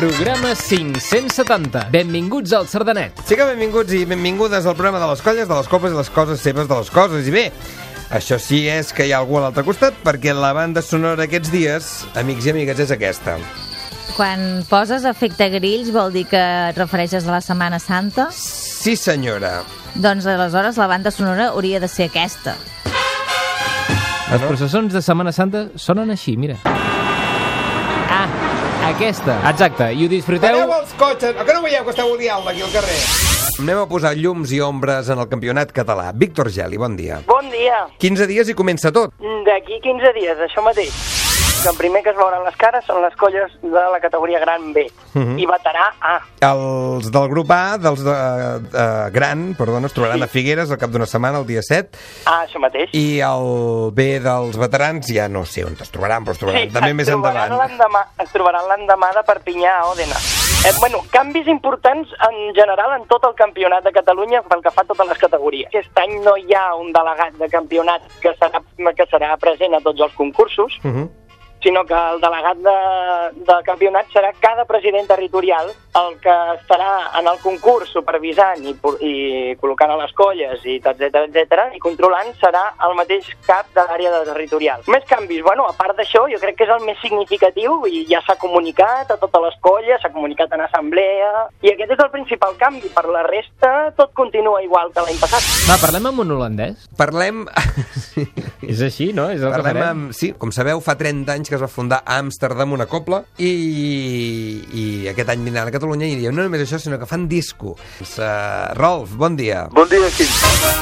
Programa 570. Benvinguts al Sardanet. Sí que benvinguts i benvingudes al programa de les colles, de les copes i les coses seves de les coses. I bé, això sí és que hi ha algú a l'altre costat, perquè la banda sonora aquests dies, amics i amigues, és aquesta. Quan poses efecte grills vol dir que et refereixes a la Setmana Santa? Sí, senyora. Doncs aleshores la banda sonora hauria de ser aquesta. Les processons de Setmana Santa sonen així, mira. Ah, aquesta. Exacte, i ho disfruteu... Pareu els cotxes! Que no veieu que esteu odiant aquí al carrer? Anem a posar llums i ombres en el campionat català. Víctor Geli, bon dia. Bon dia. 15 dies i comença tot. D'aquí 15 dies, això mateix. Que el primer que es veuran les cares són les colles de la categoria gran B Mhm. i veterà A. Els del grup A, dels de, de Gran, perdona, es trobaran a Figueres al cap d'una setmana, el dia 7, A, això mateix. i el B dels veterans ja no sé on es trobaran, però es trobaran també es més trobaran endavant. Es trobaran l'endemà de Perpinyà a Òdena. Eh, bueno, canvis importants en general en tot el campionat de Catalunya pel que fa a totes les categories. Aquest any no hi ha un delegat de campionat que serà, que serà present a tots els concursos, Uh -huh. Sinó que el delegat de, del campionat serà cada president territorial el que estarà en el concurs supervisant i, i col·locant a les colles i etc etc i controlant serà el mateix cap de l'àrea de territorial. Més canvis, bueno, a part d'això, jo crec que és el més significatiu i ja s'ha comunicat a totes les colles, s'ha comunicat en assemblea i aquest és el principal canvi. Per la resta, tot continua igual que l'any passat. Va, parlem amb un holandès. Parlem... És així, no? És el que Parlem farem. amb... Sí, com sabeu, fa 30 anys que es va fundar a Amsterdam una copla i, i aquest any vindran a Catalunya i no només això, sinó que fan disco. Doncs, uh, Rolf, bon dia. Bon dia, Quim.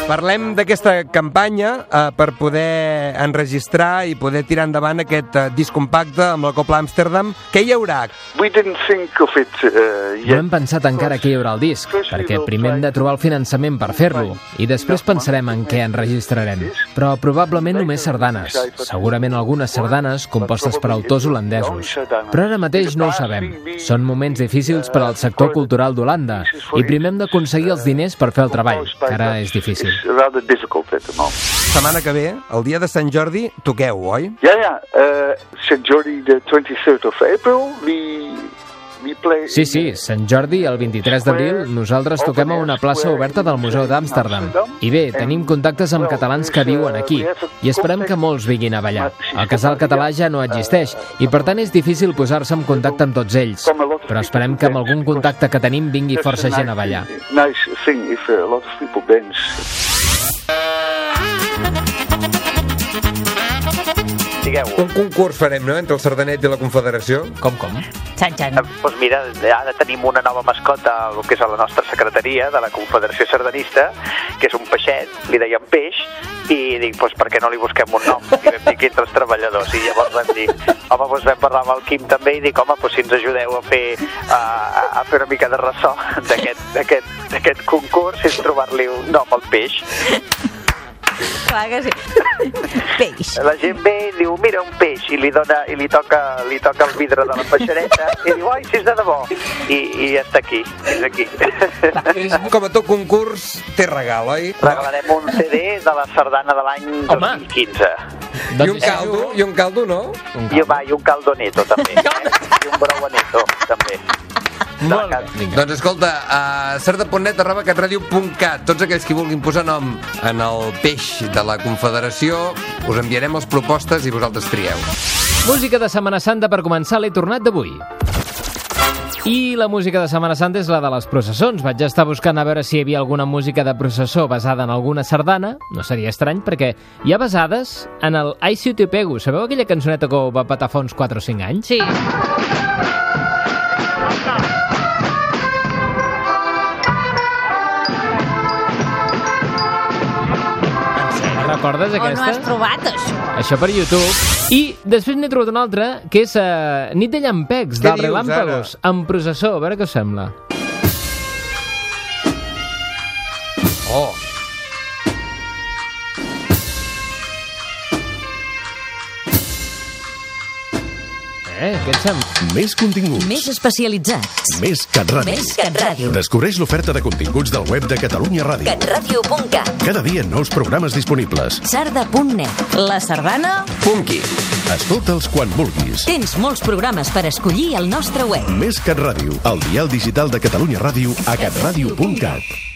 Parlem d'aquesta campanya uh, per poder enregistrar i poder tirar endavant aquest uh, disc compacte amb la Copla Amsterdam. Què hi haurà? We didn't think of it uh, No yet. hem pensat encara que hi haurà el disc, perquè primer hem de trobar el finançament per fer-lo, i després pensarem en què enregistrarem. Però probablement només sardanes, segurament algunes sardanes compostes per autors holandesos. Però ara mateix no ho sabem. Són moments difícils per al sector cultural d'Holanda, i primer hem d'aconseguir els diners per fer el treball, que ara és difícil. Setmana que ve, el dia de Sant Jordi, toqueu, oi? Yeah, yeah. Uh, St. Jordi, the 23rd of April, we. Sí, sí, Sant Jordi, el 23 d'abril, nosaltres toquem a una plaça oberta del Museu d'Amsterdam. I bé, tenim contactes amb catalans que viuen aquí, i esperem que molts vinguin a ballar. El casal català ja no existeix, i per tant és difícil posar-se en contacte amb tots ells. Però esperem que amb algun contacte que tenim vingui força gent a ballar. Nice thing if a lot of people dance. Digueu. Un concurs farem, no?, entre el Sardanet i la Confederació. Com, com? Xan, xan. Doncs mira, ara tenim una nova mascota, el que és a la nostra secretaria de la Confederació Sardanista, que és un peixet, li deien peix, i dic, doncs per què no li busquem un nom? I vam dir que entre els treballadors, i llavors vam dir, home, doncs vam parlar amb el Quim també i dic, home, doncs si ens ajudeu a fer, a, a- fer una mica de ressò d'aquest d'aquest d'aquest concurs és trobar-li un nom al peix. Clar que sí. Peix. La gent ve i diu, mira, un peix, i li, dona, i li, toca, li toca el vidre de la peixereta, i diu, ai, si és de debò. I, i ja està aquí, és aquí. Com a tot concurs, té regal, oi? Regalarem un CD de la sardana de l'any Home. 2015. I un caldo, i un caldo, no? I, va, I un caldoneto, també. Eh? I un brauaneto, també. Molt bé. Vinga. Doncs escolta, a certa.net arroba catradio.cat tots aquells que vulguin posar nom en el peix de la Confederació us enviarem les propostes i vosaltres trieu. Música de Setmana Santa per començar l'he tornat d'avui. I la música de Setmana Santa és la de les processons. Vaig estar buscant a veure si hi havia alguna música de processó basada en alguna sardana. No seria estrany, perquè hi ha basades en el Ai si te pego. Sabeu aquella cançoneta que va patar fa uns 4 o 5 anys? Sí. Recordes On ho has aquesta? trobat, això? Això per YouTube. I després n'he trobat una altra, que és uh, Nit de llampecs, Què dius, relàmpagos, amb processó. A veure què us sembla. Eh? Què et sembla? Més continguts. Més especialitzats. Més CatRàdio. Més CatRàdio. Descobreix l'oferta de continguts del web de Catalunya Ràdio. catradio.cat. Cada dia nous programes disponibles. Sarda.net. La Sardana? Punky. Escolta'ls quan vulguis. Tens molts programes per escollir al nostre web. Més CatRàdio, el dial digital de Catalunya Ràdio a catradio.cat.